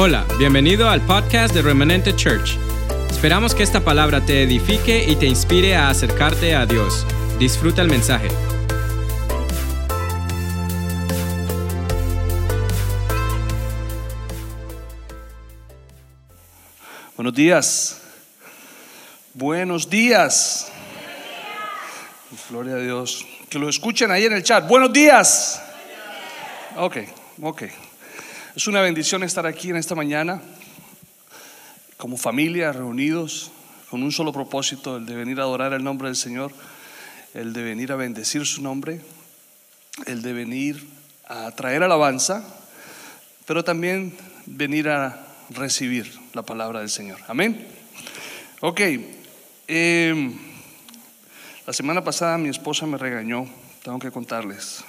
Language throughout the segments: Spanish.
Hola, bienvenido al podcast de Remanente Church. Esperamos que esta palabra te edifique y te inspire a acercarte a Dios. Disfruta el mensaje. Buenos días. Buenos días. Gloria a Dios. Que lo escuchen ahí en el chat. Buenos días. Ok, ok. Es una bendición estar aquí en esta mañana, como familia, reunidos, con un solo propósito, el de venir a adorar el nombre del Señor, el de venir a bendecir su nombre, el de venir a traer alabanza, pero también venir a recibir la palabra del Señor. Amén. Ok. eh, la semana pasada mi esposa me regañó, tengo que contarles.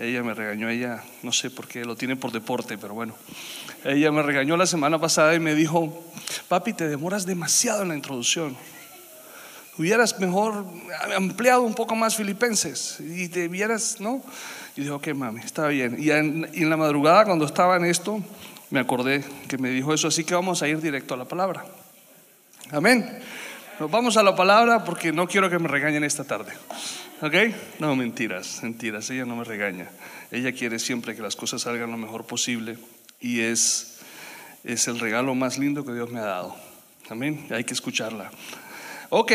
Ella me regañó, ella, no sé por qué, lo tiene por deporte, pero bueno. Ella me regañó la semana pasada y me dijo, papi, te demoras demasiado en la introducción. Hubieras mejor ampliado un poco más filipenses y te vieras, ¿no? Y dije, ok, mami, está bien. Y en, y en la madrugada, cuando estaba en esto, me acordé que me dijo eso, así que vamos a ir directo a la palabra. Amén. Nos vamos a la palabra porque no quiero que me regañen esta tarde. ¿Ok? No, mentiras, mentiras. Ella no me regaña. Ella quiere siempre que las cosas salgan lo mejor posible y es, es el regalo más lindo que Dios me ha dado. Amén. Hay que escucharla. Ok.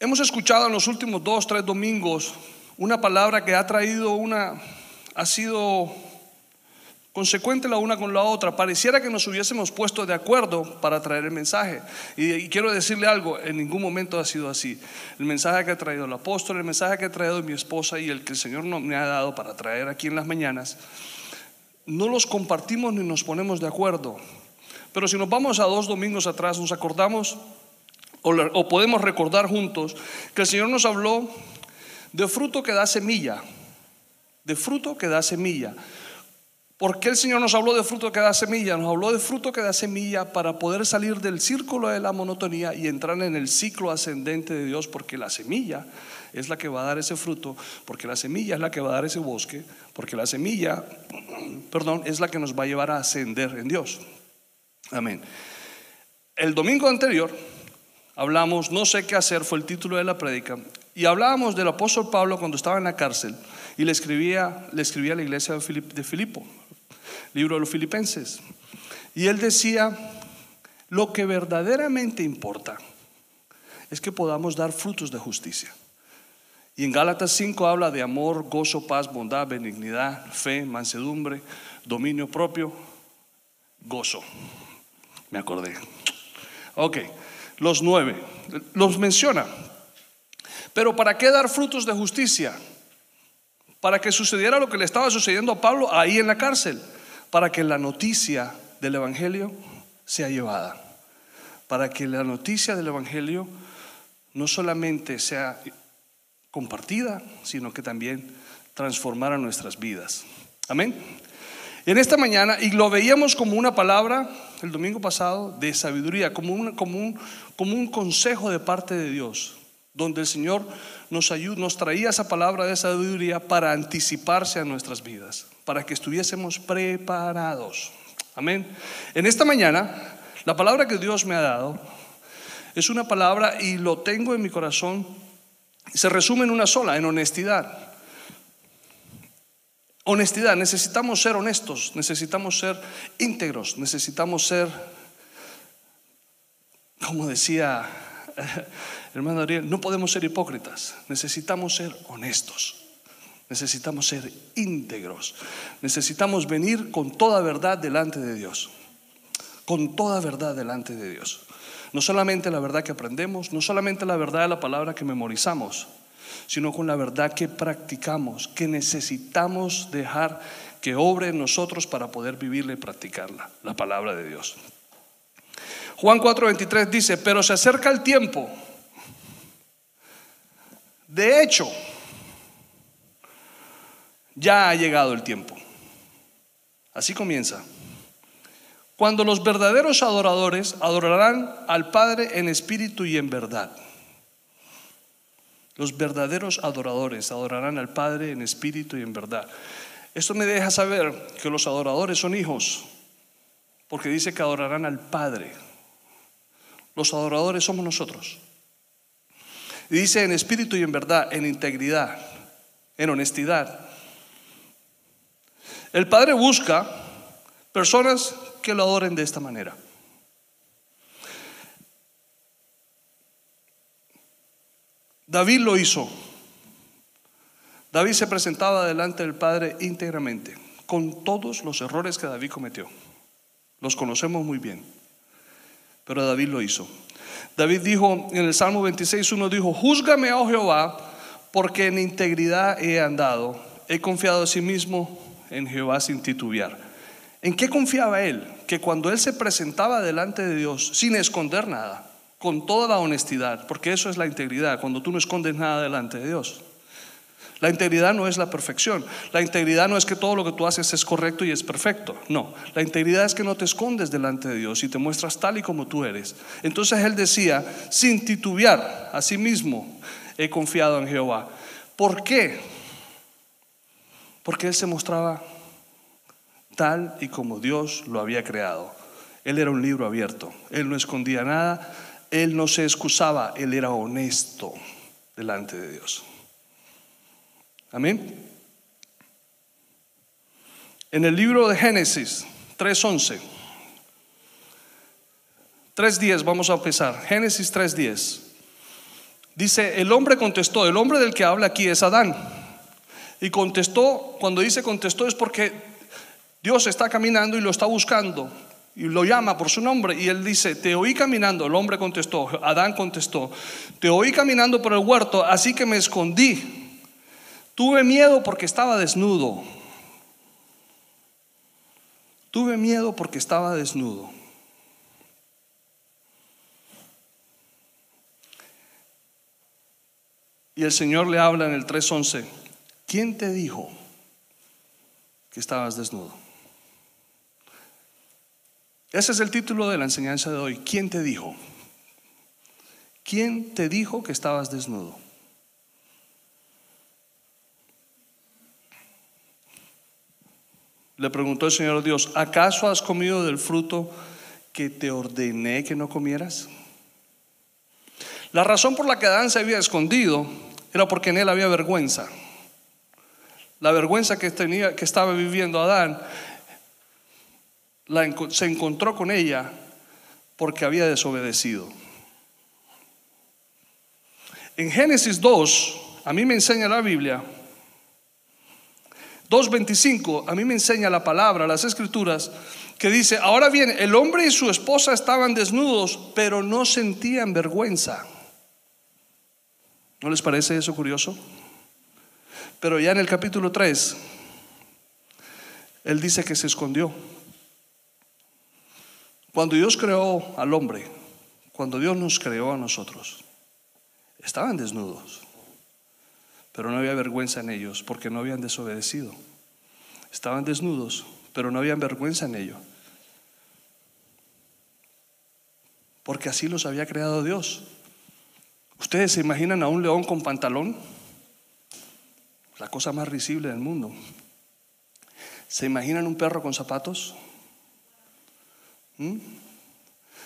Hemos escuchado en los últimos dos, tres domingos una palabra que ha traído una, ha sido consecuente la una con la otra. Pareciera que nos hubiésemos puesto de acuerdo para traer el mensaje. Y, quiero decirle algo, en ningún momento ha sido así. El mensaje que ha traído el apóstol, el mensaje que ha traído mi esposa y el que el Señor me ha dado para traer aquí en las mañanas, no los compartimos ni nos ponemos de acuerdo. Pero si nos vamos a dos domingos atrás, nos acordamos o podemos recordar juntos que el Señor nos habló de fruto que da semilla, de fruto que da semilla. ¿Por qué el Señor nos habló de fruto que da semilla? Nos habló de fruto que da semilla para poder salir del círculo de la monotonía y entrar en el ciclo ascendente de Dios, porque la semilla es la que va a dar ese fruto, porque la semilla es la que va a dar ese bosque, porque la semilla, perdón, es la que nos va a llevar a ascender en Dios. Amén. El domingo anterior hablamos, no sé qué hacer, fue el título de la prédica, y hablábamos del apóstol Pablo cuando estaba en la cárcel y le escribía, le escribía a la iglesia de, Filip, de Filipo, libro de los filipenses. Y él decía, lo que verdaderamente importa es que podamos dar frutos de justicia. Y en Gálatas 5 habla de amor, gozo, paz, bondad, benignidad, fe, mansedumbre, dominio propio, gozo. Me acordé. Ok, los nueve, los menciona. Pero ¿para qué dar frutos de justicia? Para que sucediera lo que le estaba sucediendo a Pablo ahí en la cárcel para que la noticia del Evangelio sea llevada, para que la noticia del Evangelio no solamente sea compartida, sino que también transformara nuestras vidas. Amén. En esta mañana, y lo veíamos como una palabra el domingo pasado de sabiduría, como un, como un, como un consejo de parte de Dios, donde el Señor nos, ayuda, nos traía esa palabra de sabiduría para anticiparse a nuestras vidas para que estuviésemos preparados. Amén. En esta mañana, la palabra que Dios me ha dado es una palabra y lo tengo en mi corazón. Se resume en una sola, en honestidad. Honestidad, necesitamos ser honestos, necesitamos ser íntegros, necesitamos ser, como decía hermano Ariel, no podemos ser hipócritas, necesitamos ser honestos. Necesitamos ser íntegros. Necesitamos venir con toda verdad delante de Dios. Con toda verdad delante de Dios. No solamente la verdad que aprendemos, no solamente la verdad de la palabra que memorizamos, sino con la verdad que practicamos, que necesitamos dejar que obre en nosotros para poder vivirla y practicarla, la palabra de Dios. Juan 4:23 dice, pero se acerca el tiempo. De hecho, ya ha llegado el tiempo. Así comienza. Cuando los verdaderos adoradores adorarán al Padre en espíritu y en verdad. Los verdaderos adoradores adorarán al Padre en espíritu y en verdad. Esto me deja saber que los adoradores son hijos, porque dice que adorarán al Padre. Los adoradores somos nosotros. Y dice en espíritu y en verdad, en integridad, en honestidad. El Padre busca personas que lo adoren de esta manera. David lo hizo. David se presentaba delante del Padre íntegramente, con todos los errores que David cometió. Los conocemos muy bien, pero David lo hizo. David dijo en el Salmo 26, uno dijo, júzgame, oh Jehová, porque en integridad he andado, he confiado a sí mismo en Jehová sin titubear. ¿En qué confiaba él? Que cuando él se presentaba delante de Dios sin esconder nada, con toda la honestidad, porque eso es la integridad, cuando tú no escondes nada delante de Dios. La integridad no es la perfección. La integridad no es que todo lo que tú haces es correcto y es perfecto. No, la integridad es que no te escondes delante de Dios y te muestras tal y como tú eres. Entonces él decía, sin titubear, a sí mismo he confiado en Jehová. ¿Por qué? Porque él se mostraba tal y como Dios lo había creado. Él era un libro abierto, él no escondía nada, él no se excusaba, él era honesto delante de Dios. Amén. En el libro de Génesis 3.11, 3.10 vamos a empezar. Génesis 3.10. Dice, el hombre contestó, el hombre del que habla aquí es Adán. Y contestó, cuando dice contestó es porque Dios está caminando y lo está buscando y lo llama por su nombre y él dice, te oí caminando, el hombre contestó, Adán contestó, te oí caminando por el huerto, así que me escondí. Tuve miedo porque estaba desnudo. Tuve miedo porque estaba desnudo. Y el Señor le habla en el 3.11, ¿quién te dijo que estabas desnudo? Ese es el título de la enseñanza de hoy. ¿Quién te dijo? ¿Quién te dijo que estabas desnudo? Le preguntó el Señor Dios, ¿acaso has comido del fruto que te ordené que no comieras? La razón por la que Adán se había escondido era porque en él había vergüenza. La vergüenza que tenía que estaba viviendo Adán se encontró con ella porque había desobedecido. En Génesis 2, a mí me enseña la Biblia, 2.25, a mí me enseña la palabra, las escrituras, que dice, ahora bien, el hombre y su esposa estaban desnudos, pero no sentían vergüenza. ¿No les parece eso curioso? Pero ya en el capítulo 3, él dice que se escondió. Cuando Dios creó al hombre, cuando Dios nos creó a nosotros, estaban desnudos, pero no había vergüenza en ellos porque no habían desobedecido. Estaban desnudos, pero no había vergüenza en ellos. Porque así los había creado Dios. ¿Ustedes se imaginan a un león con pantalón? La cosa más risible del mundo. ¿Se imaginan un perro con zapatos? ¿Mm?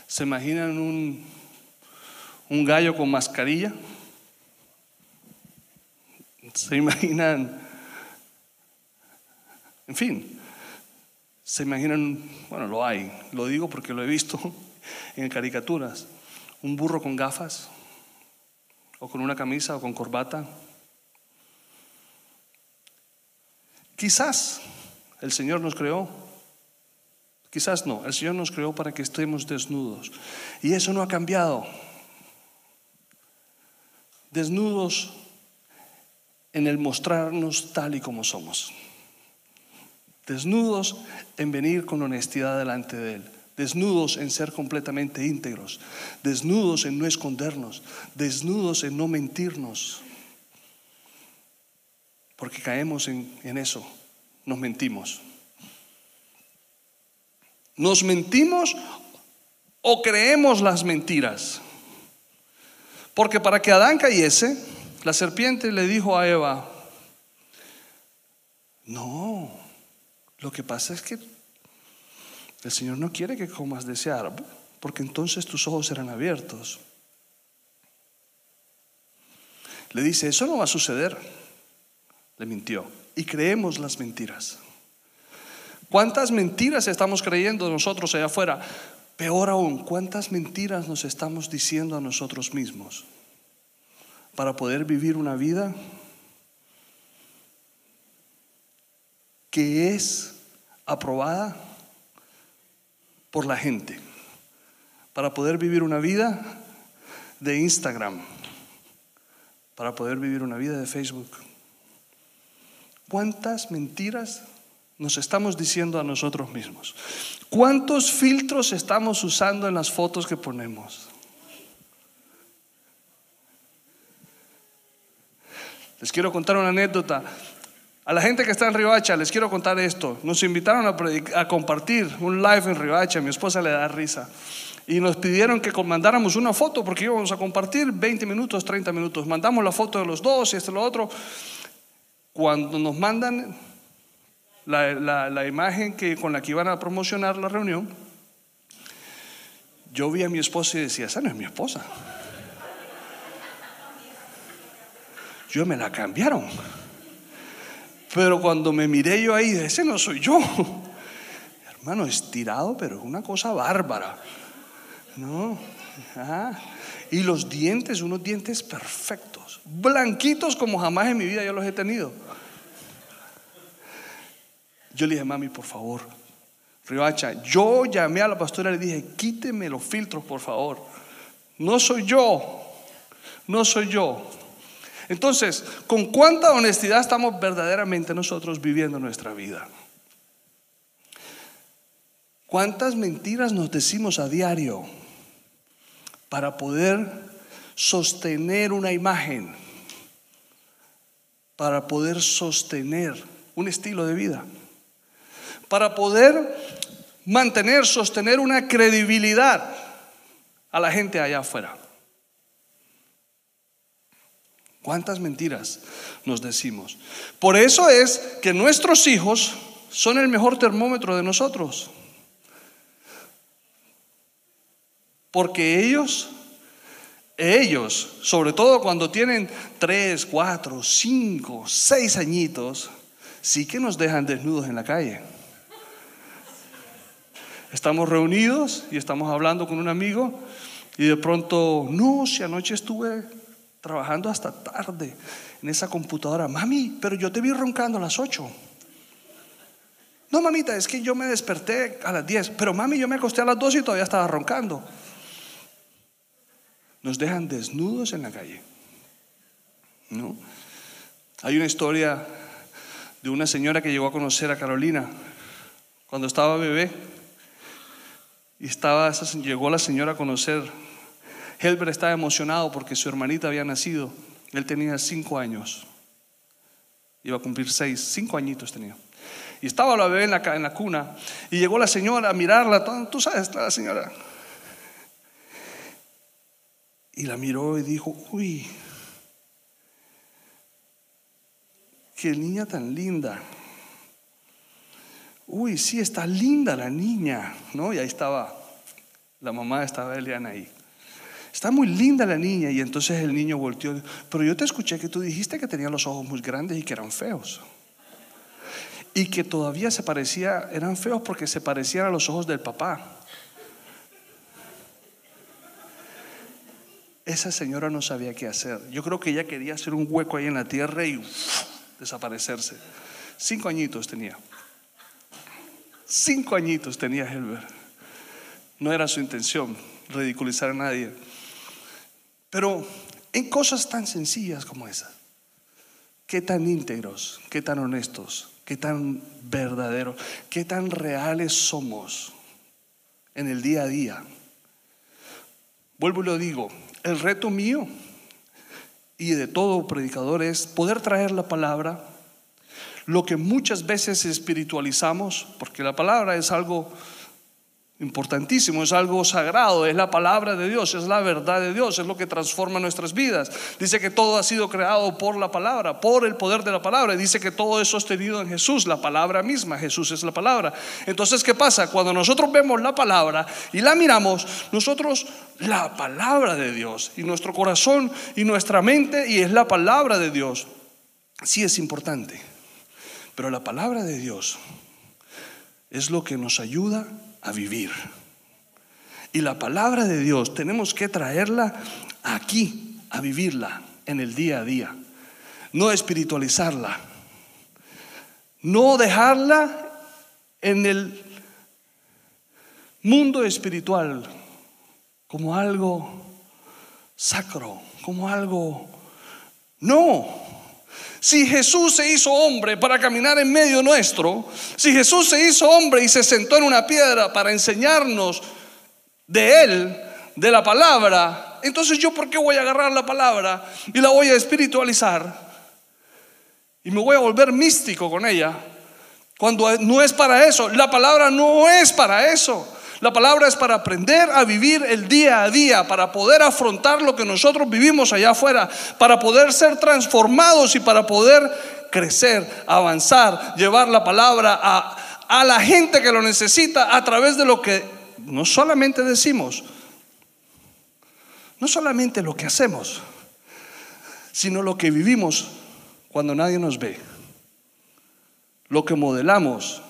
¿Se imaginan un, un gallo con mascarilla? ¿Se imaginan? En fin, se imaginan, bueno, lo hay, lo digo porque lo he visto en caricaturas, un burro con gafas, o con una camisa, o con corbata. Quizás el Señor nos creó Quizás no, el Señor nos creó para que estemos desnudos. Y eso no ha cambiado. Desnudos en el mostrarnos tal y como somos. Desnudos en venir con honestidad delante de Él. Desnudos en ser completamente íntegros. Desnudos en no escondernos. Desnudos en no mentirnos. Porque caemos en, en eso. Nos mentimos. ¿Nos mentimos o creemos las mentiras? Porque para que Adán cayese, la serpiente le dijo a Eva, No, lo que pasa es que el Señor no quiere que comas de ese árbol, porque entonces tus ojos serán abiertos. Le dice, eso no va a suceder. Le mintió. Y creemos las mentiras. ¿Cuántas mentiras estamos creyendo nosotros allá afuera? Peor aún, ¿cuántas mentiras nos estamos diciendo a nosotros mismos para poder vivir una vida que es aprobada por la gente? Para poder vivir una vida de Instagram, para poder vivir una vida de Facebook. ¿Cuántas mentiras nos estamos diciendo a nosotros mismos? ¿Cuántos filtros estamos usando en las fotos que ponemos? Les quiero contar una anécdota. A la gente que está en Ribacha les quiero contar esto. Nos invitaron a, a compartir un live en Ribacha. Mi esposa le da risa y nos pidieron que mandáramos una foto porque íbamos a compartir 20 minutos, 30 minutos. Mandamos la foto de los dos y esto y lo otro. Cuando nos mandan la, la, imagen que, con la que iban a promocionar la reunión, yo vi a mi esposa y decía, esa no es mi esposa. Yo me la cambiaron. Pero cuando me miré yo ahí, ese no soy yo. Hermano, estirado, pero es una cosa bárbara. No. Y los dientes, unos dientes perfectos, blanquitos como jamás en mi vida yo los he tenido. Yo le dije, mami, por favor, Ribacha, yo llamé a la pastora y le dije, quíteme los filtros, por favor. No soy yo, no soy yo. Entonces, ¿con cuánta honestidad estamos verdaderamente nosotros viviendo nuestra vida? ¿Cuántas mentiras nos decimos a diario? para poder sostener una imagen, para poder sostener un estilo de vida, para poder mantener, sostener una credibilidad a la gente allá afuera. ¿Cuántas mentiras nos decimos? Por eso es que nuestros hijos son el mejor termómetro de nosotros. Porque ellos, ellos, sobre todo cuando tienen tres, cuatro, cinco, seis añitos, sí que nos dejan desnudos en la calle. Estamos reunidos y estamos hablando con un amigo y de pronto, no, si anoche estuve trabajando hasta tarde en esa computadora, mami, pero yo te vi roncando a las ocho. No, mamita, es que yo me desperté a las diez, pero mami, yo me acosté a las dos y todavía estaba roncando nos dejan desnudos en la calle. ¿No? Hay una historia de una señora que llegó a conocer a Carolina cuando estaba bebé y estaba, llegó la señora a conocer. Helber estaba emocionado porque su hermanita había nacido. Él tenía cinco años. Iba a cumplir seis, cinco añitos tenía. Y estaba la bebé en la, en la cuna. Y llegó la señora a mirarla. Tú sabes, la señora y la miró y dijo, uy, qué niña tan linda. Uy, sí, está linda la niña, ¿no? Y ahí estaba, la mamá estaba Eliana ahí. Está muy linda la niña. Y entonces el niño volteó. Pero yo te escuché que tú dijiste que tenía los ojos muy grandes y que eran feos. Y que todavía se parecía, eran feos porque se parecían a los ojos del papá. Esa señora no sabía qué hacer. Yo creo que ella quería hacer un hueco ahí en la tierra y desaparecerse. Cinco añitos tenía. Cinco añitos tenía Helber. No era su intención ridiculizar a nadie. Pero en cosas tan sencillas como esa, qué tan íntegros, qué tan honestos, qué tan verdaderos, qué tan reales somos en el día a día. Vuelvo y lo digo, el reto mío y de todo predicador es poder traer la palabra, lo que muchas veces espiritualizamos, porque la palabra es algo importantísimo, es algo sagrado, es la palabra de Dios, es la verdad de Dios, es lo que transforma nuestras vidas. Dice que todo ha sido creado por la palabra, por el poder de la palabra. Dice que todo es sostenido en Jesús, la palabra misma, Jesús es la palabra. Entonces, ¿qué pasa? Cuando nosotros vemos la palabra y la miramos, nosotros la palabra de Dios y nuestro corazón y nuestra mente y es la palabra de Dios. Sí es importante, pero la palabra de Dios es lo que nos ayuda a vivir. Y la palabra de Dios tenemos que traerla aquí, a vivirla en el día a día. No espiritualizarla. No dejarla en el mundo espiritual como algo sacro, como algo... No, si Jesús se hizo hombre para caminar en medio nuestro, si Jesús se hizo hombre y se sentó en una piedra para enseñarnos de Él, de la palabra, entonces yo por qué voy a agarrar la palabra y la voy a espiritualizar y me voy a volver místico con ella cuando no es para eso. La palabra no es para eso. La palabra es para aprender a vivir el día a día, para poder afrontar lo que nosotros vivimos allá afuera, para poder ser transformados y para poder crecer, avanzar, llevar la palabra a, a la gente que lo necesita a través de lo que no solamente decimos, no solamente lo que hacemos, sino lo que vivimos cuando nadie nos ve, lo que modelamos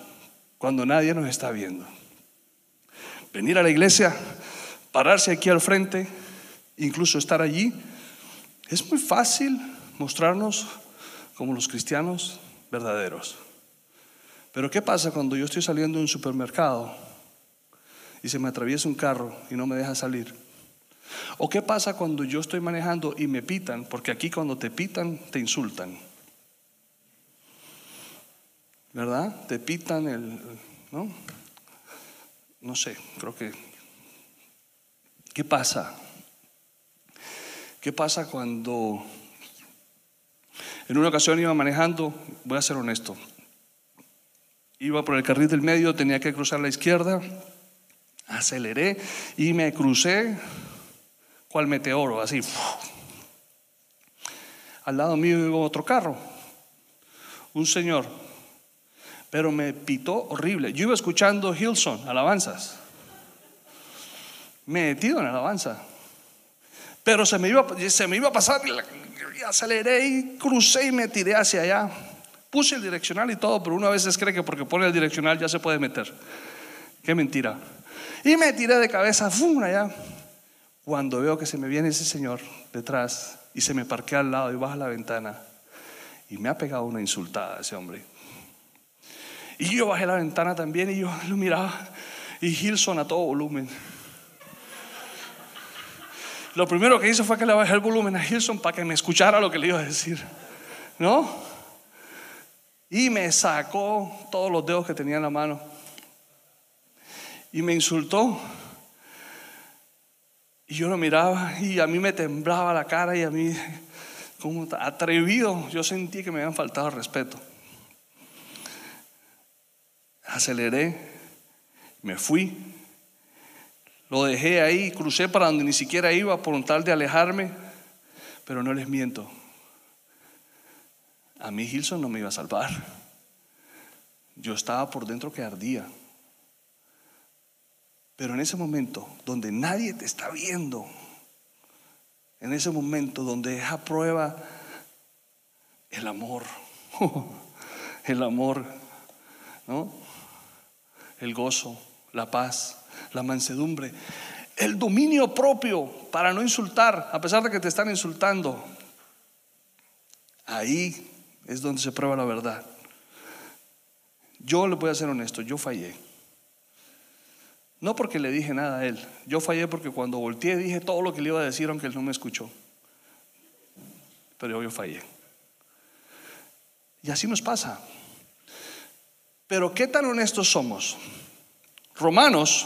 cuando nadie nos está viendo venir a la iglesia, pararse aquí al frente, incluso estar allí, es muy fácil mostrarnos como los cristianos verdaderos. Pero ¿qué pasa cuando yo estoy saliendo de un supermercado y se me atraviesa un carro y no me deja salir? ¿O qué pasa cuando yo estoy manejando y me pitan? Porque aquí cuando te pitan te insultan. ¿Verdad? Te pitan el... ¿no? No sé, creo que... ¿Qué pasa? ¿Qué pasa cuando en una ocasión iba manejando, voy a ser honesto, iba por el carril del medio, tenía que cruzar la izquierda, aceleré y me crucé cual meteoro, así. Al lado mío iba otro carro, un señor pero me pitó horrible. Yo iba escuchando Hilson, alabanzas. Metido en alabanza. Pero se me iba, se me iba a pasar, y aceleré y crucé y me tiré hacia allá. Puse el direccional y todo, pero uno a veces cree que porque pone el direccional ya se puede meter. Qué mentira. Y me tiré de cabeza, ¡fum! allá. Cuando veo que se me viene ese señor detrás y se me parquea al lado y baja la ventana y me ha pegado una insultada ese hombre. Y yo bajé la ventana también y yo lo miraba. Y Gilson a todo volumen. Lo primero que hice fue que le bajé el volumen a Gilson para que me escuchara lo que le iba a decir. ¿No? Y me sacó todos los dedos que tenía en la mano. Y me insultó. Y yo lo miraba y a mí me temblaba la cara y a mí, como atrevido, yo sentí que me habían faltado respeto aceleré, me fui, lo dejé ahí, crucé para donde ni siquiera iba por un tal de alejarme, pero no les miento. A mí Gilson no me iba a salvar. Yo estaba por dentro que ardía. Pero en ese momento donde nadie te está viendo, en ese momento donde es a prueba el amor, el amor, ¿no? El gozo, la paz, la mansedumbre, el dominio propio para no insultar, a pesar de que te están insultando. Ahí es donde se prueba la verdad. Yo le voy a ser honesto, yo fallé. No porque le dije nada a él, yo fallé porque cuando volteé dije todo lo que le iba a decir aunque él no me escuchó. Pero yo fallé. Y así nos pasa. Pero ¿qué tan honestos somos? Romanos,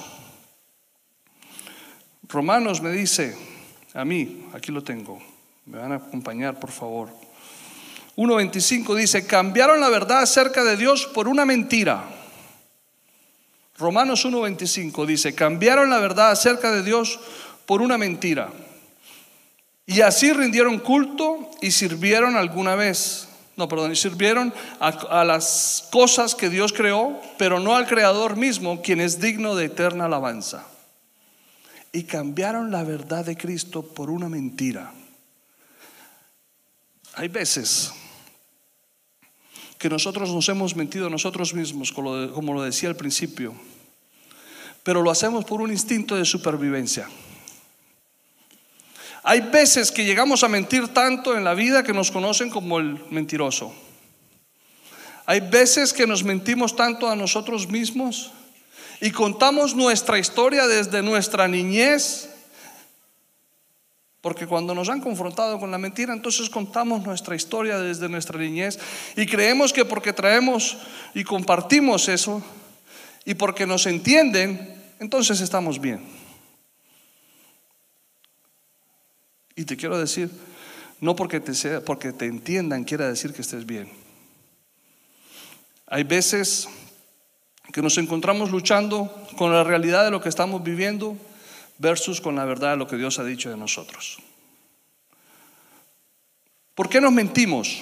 Romanos me dice, a mí, aquí lo tengo, me van a acompañar por favor. 1.25 dice, cambiaron la verdad acerca de Dios por una mentira. Romanos 1.25 dice, cambiaron la verdad acerca de Dios por una mentira. Y así rindieron culto y sirvieron alguna vez. No, perdón, y sirvieron a, a, las cosas que Dios creó, pero no al Creador mismo, quien es digno de eterna alabanza. Y cambiaron la verdad de Cristo por una mentira. Hay veces que nosotros nos hemos mentido a nosotros mismos, como lo decía al principio, pero lo hacemos por un instinto de supervivencia. Hay veces que llegamos a mentir tanto en la vida que nos conocen como el mentiroso. Hay veces que nos mentimos tanto a nosotros mismos y contamos nuestra historia desde nuestra niñez porque cuando nos han confrontado con la mentira, entonces contamos nuestra historia desde nuestra niñez y creemos que porque traemos y compartimos eso y porque nos entienden, entonces estamos bien. Y te quiero decir, no porque te, sea, porque te entiendan quiera decir que estés bien. Hay veces que nos encontramos luchando con la realidad de lo que estamos viviendo versus con la verdad de lo que Dios ha dicho de nosotros. ¿Por qué nos mentimos?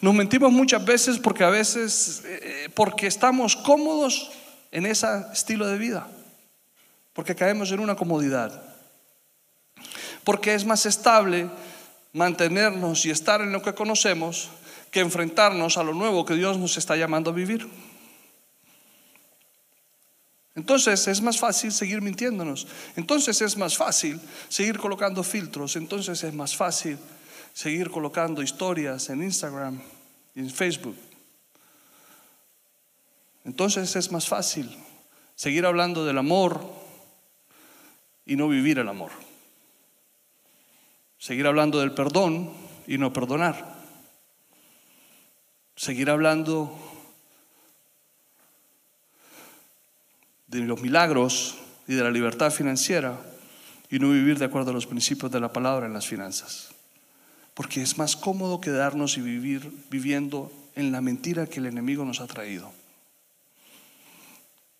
Nos mentimos muchas veces porque a veces, eh, porque estamos cómodos en ese estilo de vida, porque caemos en una comodidad, porque es más estable mantenernos y estar en lo que conocemos que enfrentarnos a lo nuevo que Dios nos está llamando a vivir. Entonces es más fácil seguir mintiéndonos. Entonces es más fácil seguir colocando filtros. Entonces es más fácil seguir colocando historias en Instagram y en Facebook. Entonces es más fácil seguir hablando del amor y no vivir el amor. Seguir hablando del perdón y no perdonar. Seguir hablando de los milagros y de la libertad financiera y no vivir de acuerdo a los principios de la palabra en las finanzas. Porque es más cómodo quedarnos y vivir viviendo en la mentira que el enemigo nos ha traído,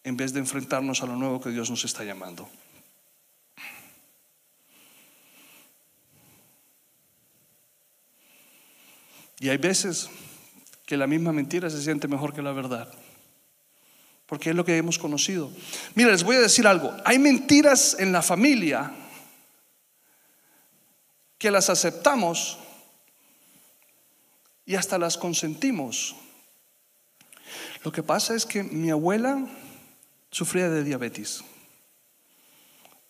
en vez de enfrentarnos a lo nuevo que Dios nos está llamando. Y hay veces que la misma mentira se siente mejor que la verdad porque es lo que hemos conocido. Mira, les voy a decir algo. Hay mentiras en la familia que las aceptamos y hasta las consentimos. Lo que pasa es que mi abuela sufría de diabetes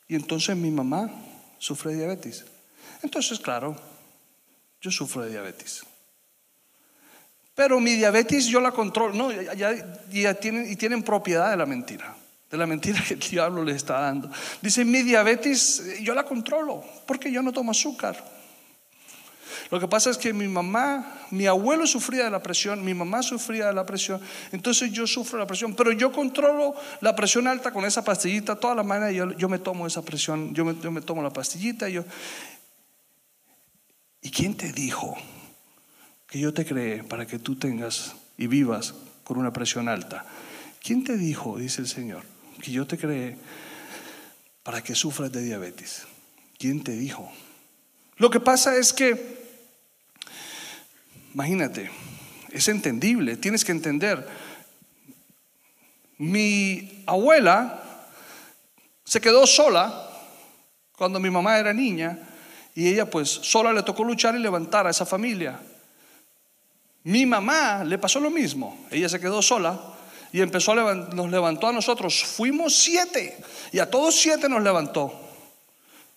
y entonces mi mamá sufre de diabetes. Entonces, claro, yo sufro de diabetes. Pero mi diabetes yo la controlo, no, ya, tienen, y tienen propiedad de la mentira, de la mentira que el diablo les está dando. Dice, mi diabetes yo la controlo, porque yo no tomo azúcar. Lo que pasa es que mi mamá, mi abuelo sufría de la presión, mi mamá sufría de la presión, entonces yo sufro la presión, pero yo controlo la presión alta con esa pastillita, toda la mañana yo, yo me tomo esa presión, yo me, yo me tomo la pastillita. Yo... ¿Y quién te dijo que yo te creé para que tú tengas y vivas con una presión alta. ¿Quién te dijo, dice el Señor, que yo te creé para que sufras de diabetes? ¿Quién te dijo? Lo que pasa es que, imagínate, es entendible, tienes que entender. Mi abuela se quedó sola cuando mi mamá era niña y ella pues sola le tocó luchar y levantar a esa familia. Mi mamá le pasó lo mismo. Ella se quedó sola y empezó a nos levantó a nosotros. Fuimos siete y a todos siete nos levantó.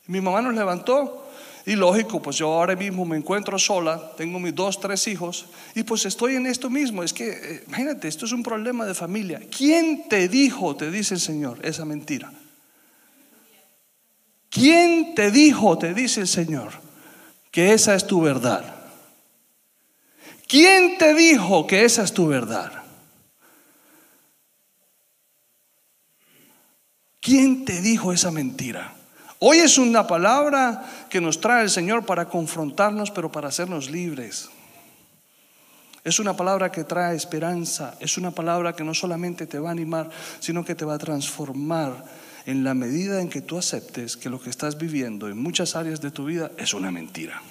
Mi mamá nos levantó y lógico, pues yo ahora mismo me encuentro sola, tengo mis dos, tres hijos y pues estoy en esto mismo. Es que, eh, imagínate, esto es un problema de familia. ¿Quién te dijo, te dice el Señor, esa mentira? ¿Quién te dijo, te dice el Señor, que esa es tu verdad? ¿Quién te dijo que esa es tu verdad? ¿Quién te dijo esa mentira? Hoy es una palabra que nos trae el Señor para confrontarnos, pero para hacernos libres. Es una palabra que trae esperanza, es una palabra que no solamente te va a animar, sino que te va a transformar en la medida en que tú aceptes que lo que estás viviendo en muchas áreas de tu vida es una mentira.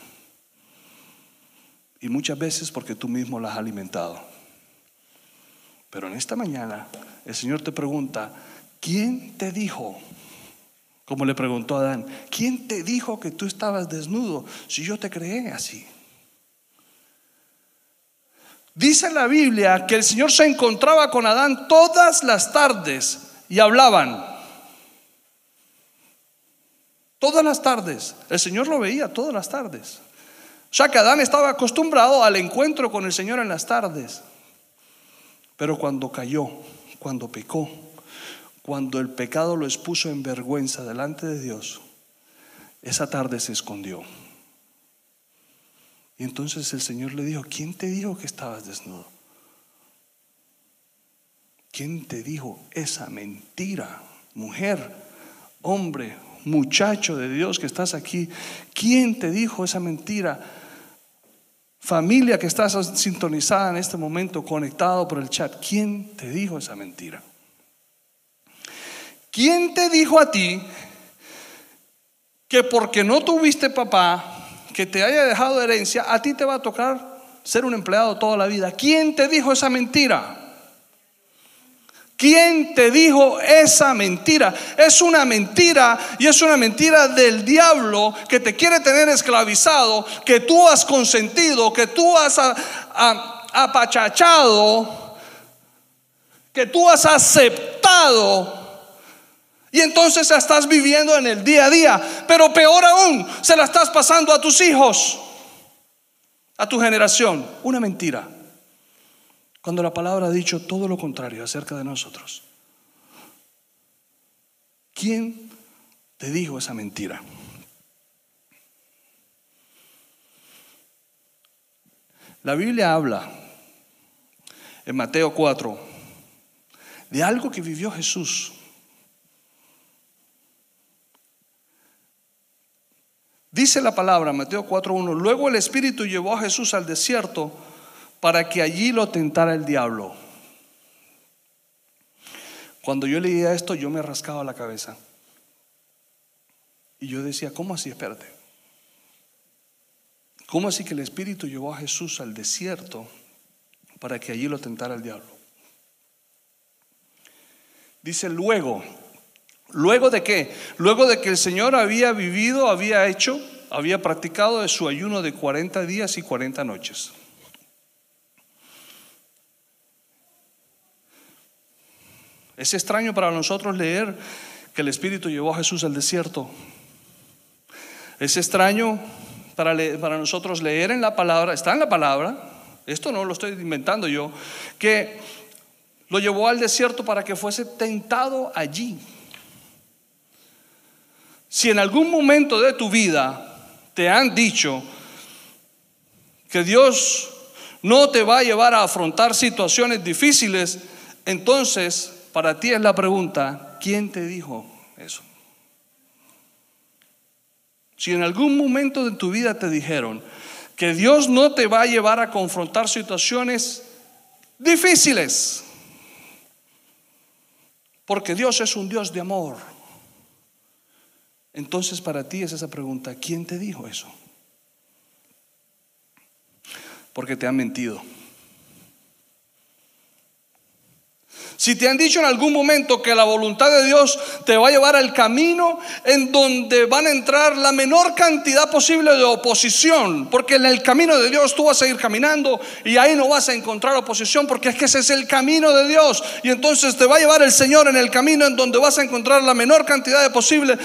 Y muchas veces porque tú mismo la has alimentado. Pero en esta mañana el Señor te pregunta, ¿quién te dijo? Como le preguntó a Adán, ¿quién te dijo que tú estabas desnudo si yo te creé así? Dice la Biblia que el Señor se encontraba con Adán todas las tardes y hablaban. Todas las tardes. El Señor lo veía todas las tardes. Sea que Adán estaba acostumbrado al encuentro con el Señor en las tardes. Pero cuando cayó, cuando pecó, cuando el pecado lo expuso en vergüenza delante de Dios, esa tarde se escondió. Y entonces el Señor le dijo, ¿quién te dijo que estabas desnudo? ¿Quién te dijo esa mentira? Mujer, hombre, muchacho de Dios que estás aquí, ¿quién te dijo esa mentira? Familia que estás sintonizada en este momento, conectado por el chat, ¿quién te dijo esa mentira? ¿Quién te dijo a ti que porque no tuviste papá, que te haya dejado herencia, a ti te va a tocar ser un empleado toda la vida. ¿Quién te dijo esa mentira? ¿Quién te dijo esa mentira? Es una mentira y es una mentira del diablo que te quiere tener esclavizado, que tú has consentido, que tú has apachachado, que tú has aceptado y entonces estás viviendo en el día a día. Pero peor aún, se la estás pasando a tus hijos, a tu generación. Una mentira. Cuando la palabra ha dicho todo lo contrario acerca de nosotros. ¿Quién te dijo esa mentira? La Biblia habla en Mateo 4 de algo que vivió Jesús Dice la palabra, Mateo 4.1, luego el Espíritu llevó a Jesús al desierto para que allí lo tentara el diablo. Cuando yo leía esto, yo me rascaba la cabeza. Y yo decía, ¿cómo así? Espérate. ¿Cómo así que el Espíritu llevó a Jesús al desierto para que allí lo tentara el diablo? Dice luego, ¿Luego de qué? Luego de que el Señor había vivido, había hecho, había practicado de su ayuno de 40 días y 40 noches. Es extraño para nosotros leer que el Espíritu llevó a Jesús al desierto. Es extraño para, para nosotros leer en la palabra, está en la palabra, esto no lo estoy inventando yo, que lo llevó al desierto para que fuese tentado allí. Si en algún momento de tu vida te han dicho que Dios no te va a llevar a afrontar situaciones difíciles, entonces para ti es la pregunta, ¿quién te dijo eso? Si en algún momento de tu vida te dijeron que Dios no te va a llevar a confrontar situaciones difíciles, porque Dios es un Dios de amor, entonces para ti es esa pregunta, ¿quién te dijo eso? Porque te han mentido. Si te han dicho en algún momento que la voluntad de Dios te va a llevar al camino en donde van a entrar la menor cantidad posible de oposición, porque en el camino de Dios tú vas a ir caminando y ahí no vas a encontrar oposición, porque es que ese es el camino de Dios. Y entonces te va a llevar el Señor en el camino en donde vas a encontrar la menor cantidad de posible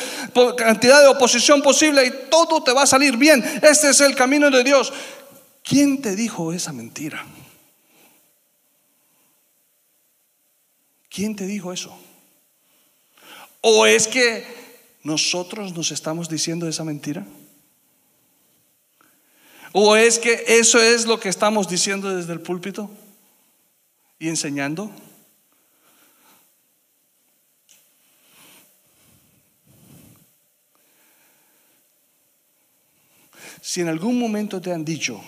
cantidad de oposición posible y todo te va a salir bien. Este es el camino de Dios. ¿Quién te dijo esa mentira? ¿Quién te dijo eso? ¿O es que nosotros nos estamos diciendo esa mentira? ¿O es que eso es lo que estamos diciendo desde el púlpito y enseñando? Si en algún momento te han dicho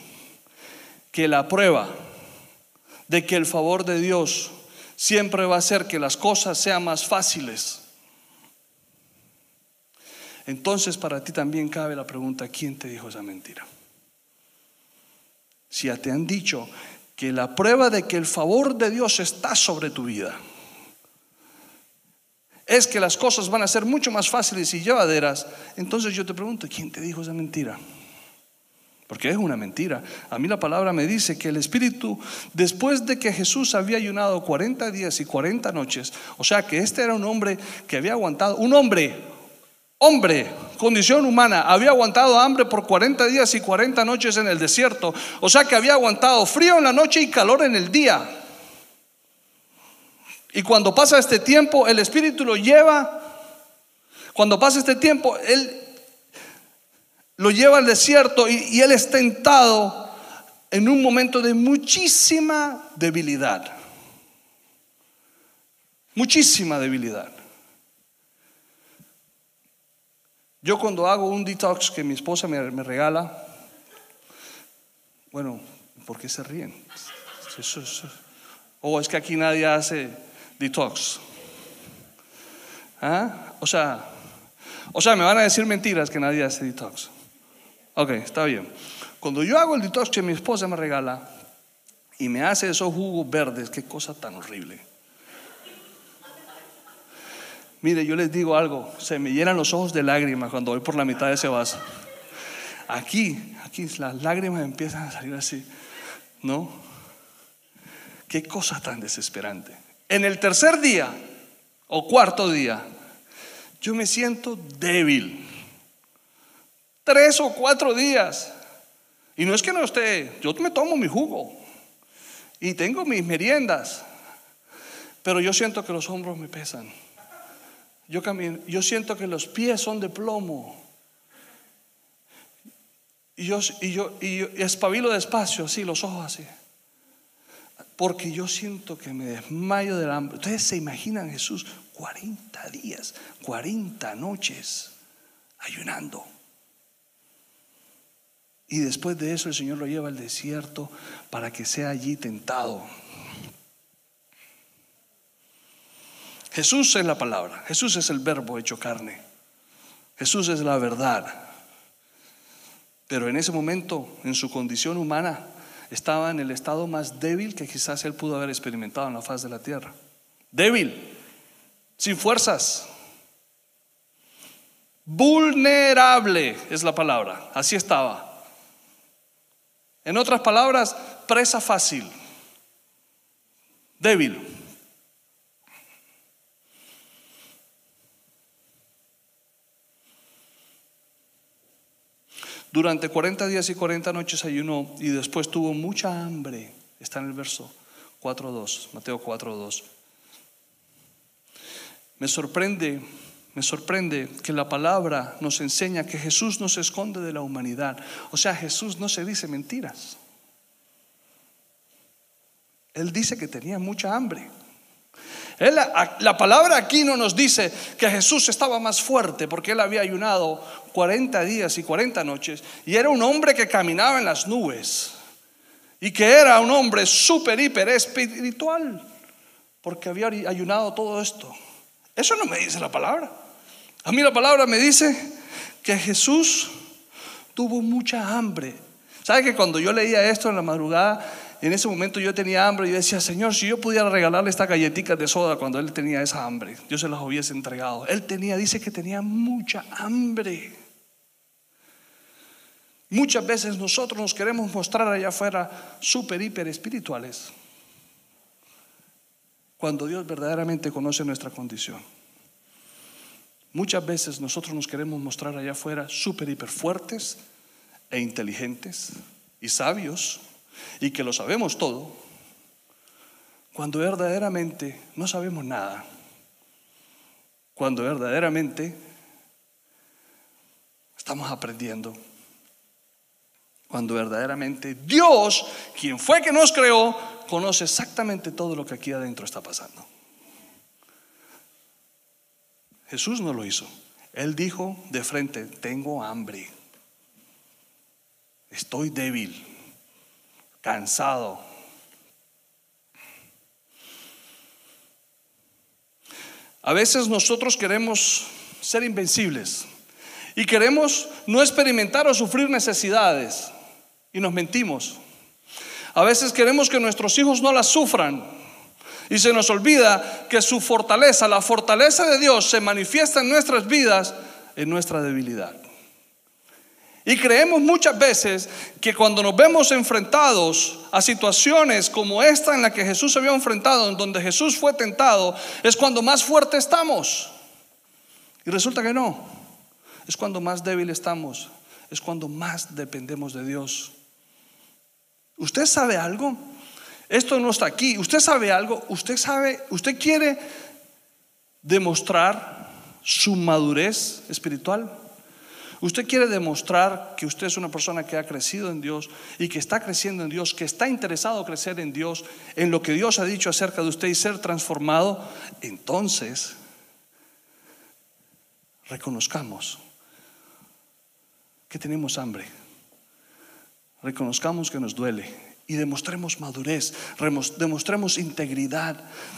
que la prueba de que el favor de Dios siempre va a hacer que las cosas sean más fáciles, entonces para ti también cabe la pregunta, ¿quién te dijo esa mentira? Si ya te han dicho que la prueba de que el favor de Dios está sobre tu vida es que las cosas van a ser mucho más fáciles y llevaderas, entonces yo te pregunto, ¿quién te dijo esa mentira? Porque es una mentira. A mí la palabra me dice que el Espíritu, después de que Jesús había ayunado 40 días y 40 noches, o sea que este era un hombre que había aguantado, un hombre, hombre, condición humana, había aguantado hambre por 40 días y 40 noches en el desierto, o sea que había aguantado frío en la noche y calor en el día. Y cuando pasa este tiempo, el Espíritu lo lleva, cuando pasa este tiempo, Él lo lleva al desierto y, él es tentado en un momento de muchísima debilidad. Muchísima debilidad. Yo cuando hago un detox que mi esposa me, regala, bueno, ¿por qué se ríen? O es que aquí nadie hace detox. ¿Ah? O sea, o sea, me van a decir mentiras que nadie hace detox. Ok, está bien. Cuando yo hago el detox que mi esposa me regala y me hace esos jugos verdes, qué cosa tan horrible. Mire, yo les digo algo, se me llenan los ojos de lágrimas cuando voy por la mitad de ese vaso. Aquí, aquí las lágrimas empiezan a salir así, ¿no? Qué cosa tan desesperante. En el tercer día o cuarto día, yo me siento débil tres o cuatro días. Y no es que no esté, yo me tomo mi jugo y tengo mis meriendas, pero yo siento que los hombros me pesan. Yo, camino, yo siento que los pies son de plomo. Y yo, y yo, y yo espabilo despacio, así, los ojos así. Porque yo siento que me desmayo del hambre. Ustedes se imaginan Jesús 40 días, 40 noches ayunando. Y después de eso el Señor lo lleva al desierto para que sea allí tentado. Jesús es la palabra, Jesús es el verbo hecho carne, Jesús es la verdad. Pero en ese momento, en su condición humana, estaba en el estado más débil que quizás él pudo haber experimentado en la faz de la tierra. Débil, sin fuerzas, vulnerable es la palabra, así estaba. En otras palabras, presa fácil, débil. Durante 40 días y 40 noches ayunó y después tuvo mucha hambre. Está en el verso 4.2, Mateo 4.2. Me sorprende me sorprende que la palabra nos enseña que Jesús no se esconde de la humanidad. O sea, Jesús no se dice mentiras. Él dice que tenía mucha hambre. la palabra aquí no nos dice que Jesús estaba más fuerte porque él había ayunado 40 días y 40 noches y era un hombre que caminaba en las nubes y que era un hombre súper, hiper espiritual porque había ayunado todo esto. Eso no me dice la palabra. A mí la palabra me dice que Jesús tuvo mucha hambre. ¿Sabe que cuando yo leía esto en la madrugada, en ese momento yo tenía hambre y decía, Señor, si yo pudiera regalarle esta galletita de soda cuando él tenía esa hambre, yo se las hubiese entregado. Él tenía, dice que tenía mucha hambre. Muchas veces nosotros nos queremos mostrar allá afuera súper, hiper espirituales, cuando Dios verdaderamente conoce nuestra condición. Muchas veces nosotros nos queremos mostrar allá afuera súper hiper fuertes e inteligentes y sabios y que lo sabemos todo, cuando verdaderamente no sabemos nada, cuando verdaderamente estamos aprendiendo, cuando verdaderamente Dios, quien fue que nos creó, conoce exactamente todo lo que aquí adentro está pasando. Jesús no lo hizo. Él dijo de frente, tengo hambre, estoy débil, cansado. A veces nosotros queremos ser invencibles y queremos no experimentar o sufrir necesidades y nos mentimos. A veces queremos que nuestros hijos no las sufran y se nos olvida que su fortaleza, la fortaleza de Dios se manifiesta en nuestras vidas en nuestra debilidad. Y creemos muchas veces que cuando nos vemos enfrentados a situaciones como esta en la que Jesús se había enfrentado, en donde Jesús fue tentado, es cuando más fuerte estamos. Y resulta que no. Es cuando más débil estamos. Es cuando más dependemos de Dios. ¿Usted sabe algo? Esto no está aquí. ¿Usted sabe algo? ¿Usted sabe? ¿Usted quiere demostrar su madurez espiritual? Usted quiere demostrar que usted es una persona que ha crecido en Dios y que está creciendo en Dios, que está interesado en crecer en Dios, en lo que Dios ha dicho acerca de usted y ser transformado. Entonces, reconozcamos que tenemos hambre. Reconozcamos que nos duele y demostremos madurez, demostremos integridad,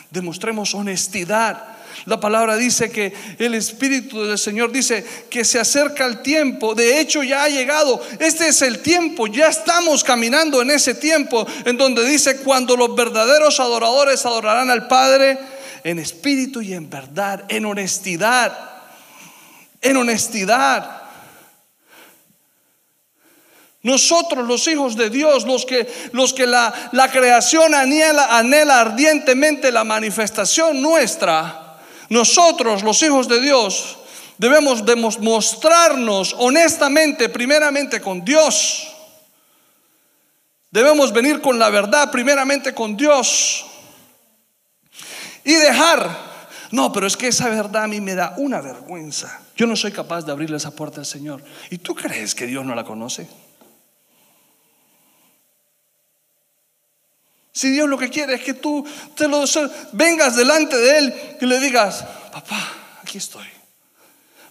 demostremos honestidad. La palabra dice que el Espíritu del Señor dice que se acerca el tiempo, de hecho ya ha llegado, este es el tiempo, ya estamos caminando en ese tiempo en donde dice cuando los verdaderos adoradores adorarán al Padre en espíritu y en verdad, en honestidad, en honestidad. Nosotros los hijos de Dios, los que, los que la, la creación anhela, anhela ardientemente la manifestación nuestra, nosotros los hijos de Dios debemos demostrarnos honestamente, primeramente con Dios. Debemos venir con la verdad, primeramente con Dios. Y dejar, no, pero es que esa verdad a mí me da una vergüenza. Yo no soy capaz de abrirle esa puerta al Señor. ¿Y tú crees que Dios no la conoce? Si Dios lo que quiere es que tú te lo vengas delante de Él y le digas, papá, aquí estoy.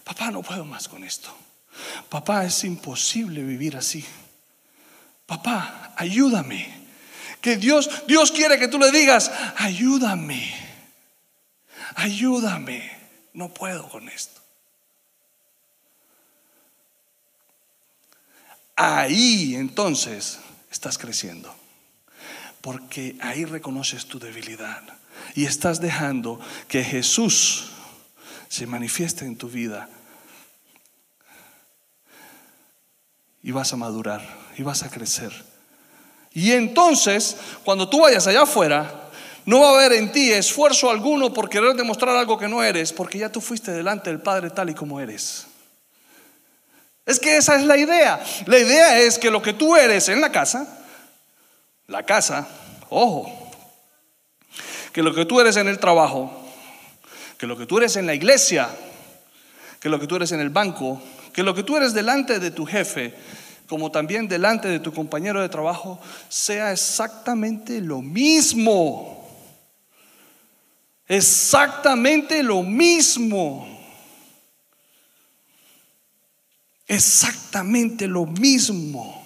Papá, no puedo más con esto. Papá, es imposible vivir así. Papá, ayúdame. Que Dios, Dios quiere que tú le digas, ayúdame. Ayúdame. No puedo con esto. Ahí entonces estás creciendo porque ahí reconoces tu debilidad y estás dejando que Jesús se manifieste en tu vida. Y vas a madurar y vas a crecer. Y entonces, cuando tú vayas allá afuera, no va a haber en ti esfuerzo alguno por querer demostrar algo que no eres, porque ya tú fuiste delante del Padre tal y como eres. Es que esa es la idea. La idea es que lo que tú eres en la casa, la casa, ojo, que lo que tú eres en el trabajo, que lo que tú eres en la iglesia, que lo que tú eres en el banco, que lo que tú eres delante de tu jefe, como también delante de tu compañero de trabajo, sea exactamente lo mismo. Exactamente lo mismo. Exactamente lo mismo.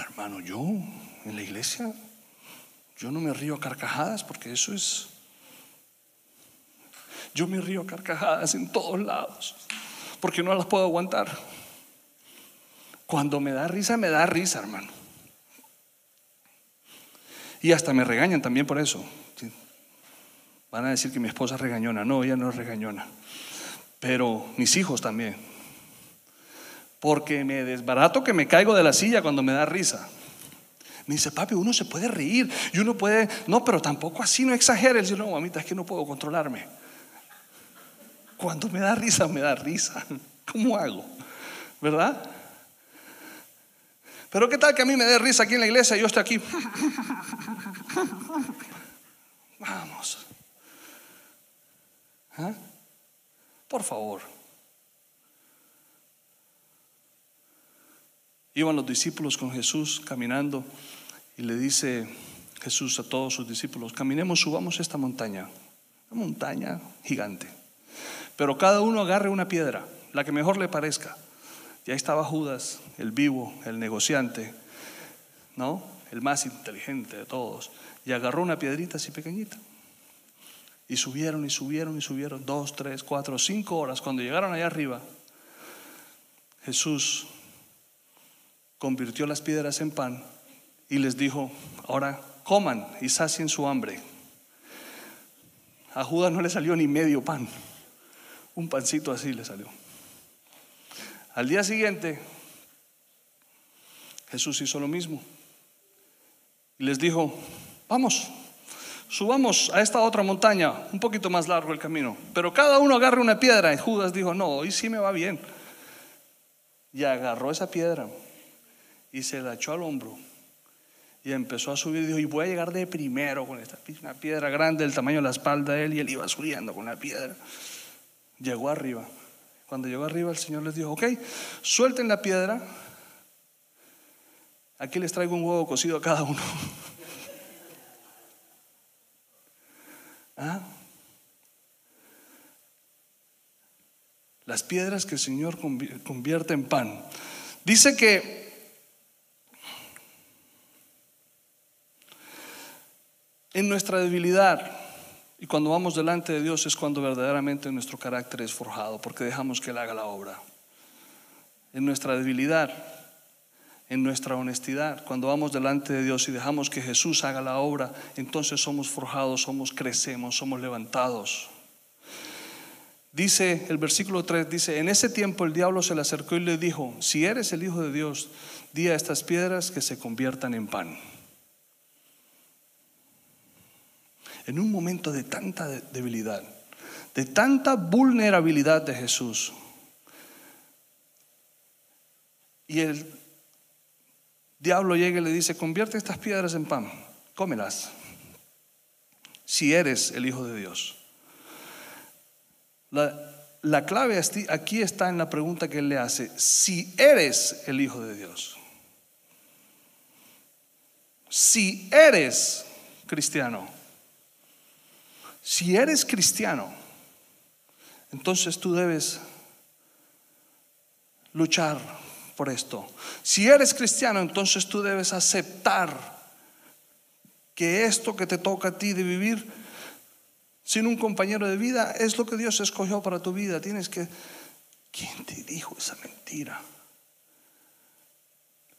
Hermano, yo en la iglesia, yo no me río a carcajadas porque eso es... Yo me río a carcajadas en todos lados porque no las puedo aguantar. Cuando me da risa, me da risa, hermano. Y hasta me regañan también por eso. Van a decir que mi esposa regañona. No, ella no es regañona. Pero mis hijos también porque me desbarato que me caigo de la silla cuando me da risa. Me dice, papi, uno se puede reír y uno puede, no, pero tampoco así, no exagere. Dice, no, mamita, es que no puedo controlarme. Cuando me da risa, me da risa. ¿Cómo hago? ¿Verdad? Pero qué tal que a mí me dé risa aquí en la iglesia y yo estoy aquí. Vamos. ¿Ah? Por favor. Iban los discípulos con Jesús caminando y le dice Jesús a todos sus discípulos, caminemos, subamos esta montaña, una montaña gigante, pero cada uno agarre una piedra, la que mejor le parezca. Y ahí estaba Judas, el vivo, el negociante, ¿no? El más inteligente de todos, y agarró una piedrita así pequeñita. Y subieron y subieron y subieron dos, tres, cuatro, cinco horas. Cuando llegaron allá arriba, Jesús convirtió las piedras en pan y les dijo, ahora coman y sacien su hambre. A Judas no le salió ni medio pan, un pancito así le salió. Al día siguiente, Jesús hizo lo mismo y les dijo, vamos, subamos a esta otra montaña, un poquito más largo el camino, pero cada uno agarre una piedra. Y Judas dijo, no, hoy sí me va bien. Y agarró esa piedra y se la echó al hombro y empezó a subir y dijo, y voy a llegar de primero con esta una piedra grande del tamaño de la espalda de él y él iba subiendo con la piedra. Llegó arriba. Cuando llegó arriba el Señor les dijo, ok, suelten la piedra. Aquí les traigo un huevo cocido a cada uno. ¿Ah? Las piedras que el Señor convierte en pan. Dice que en nuestra debilidad y cuando vamos delante de Dios es cuando verdaderamente nuestro carácter es forjado, porque dejamos que Él haga la obra. En nuestra debilidad, en nuestra honestidad, cuando vamos delante de Dios y dejamos que Jesús haga la obra, entonces somos forjados, somos crecemos, somos levantados. Dice el versículo 3, dice, en ese tiempo el diablo se le acercó y le dijo, si eres el Hijo de Dios, di a estas piedras que se conviertan en pan. En un momento de tanta debilidad, de tanta vulnerabilidad de Jesús, y el diablo llega y le dice, convierte estas piedras en pan, cómelas, si eres el Hijo de Dios. La, clave aquí está en la pregunta que él le hace, si eres el Hijo de Dios, si eres cristiano, si eres cristiano, entonces tú debes luchar por esto. Si eres cristiano, entonces tú debes aceptar que esto que te toca a ti de vivir sin un compañero de vida es lo que Dios escogió para tu vida. Tienes que... ¿Quién te dijo esa mentira?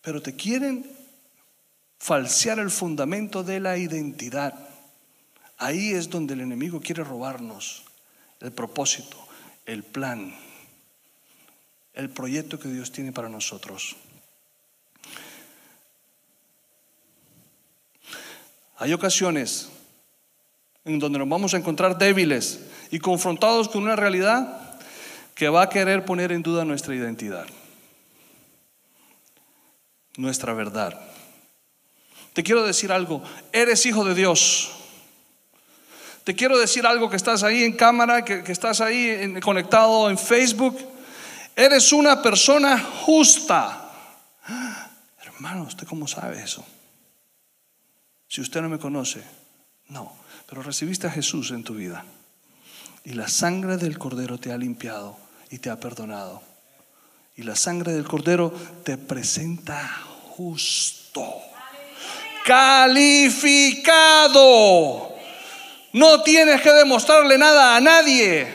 Pero te quieren falsear el fundamento de la identidad. Ahí es donde el enemigo quiere robarnos el propósito, el plan, el proyecto que Dios tiene para nosotros. Hay ocasiones en donde nos vamos a encontrar débiles y confrontados con una realidad que va a querer poner en duda nuestra identidad, nuestra verdad. Te quiero decir algo, eres hijo de Dios. Te quiero decir algo que estás ahí en cámara, que, estás ahí conectado en Facebook. Eres una persona justa. Hermano, ¿usted cómo sabe eso? Si usted no me conoce, no pero recibiste a Jesús en tu vida. Y la sangre del Cordero te ha limpiado y te ha perdonado. Y la sangre del Cordero te presenta justo. Calificado. No tienes que demostrarle nada a nadie.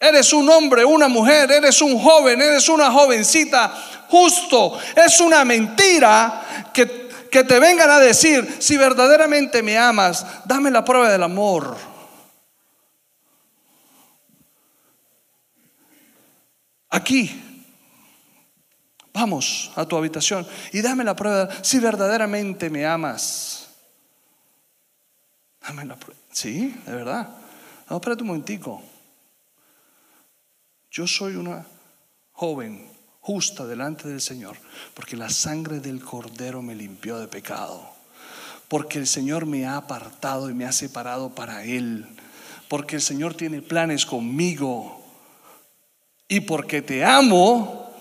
Eres un hombre, una mujer, eres un joven, eres una jovencita justo. Es una mentira que que te vengan a decir, si verdaderamente me amas, dame la prueba del amor. Aquí, vamos a tu habitación y dame la prueba, si verdaderamente me amas. Dame la prueba. Sí, de verdad. No, espérate un momentico. Yo soy una joven justa delante del Señor, porque la sangre del cordero me limpió de pecado, porque el Señor me ha apartado y me ha separado para Él, porque el Señor tiene planes conmigo y porque te amo,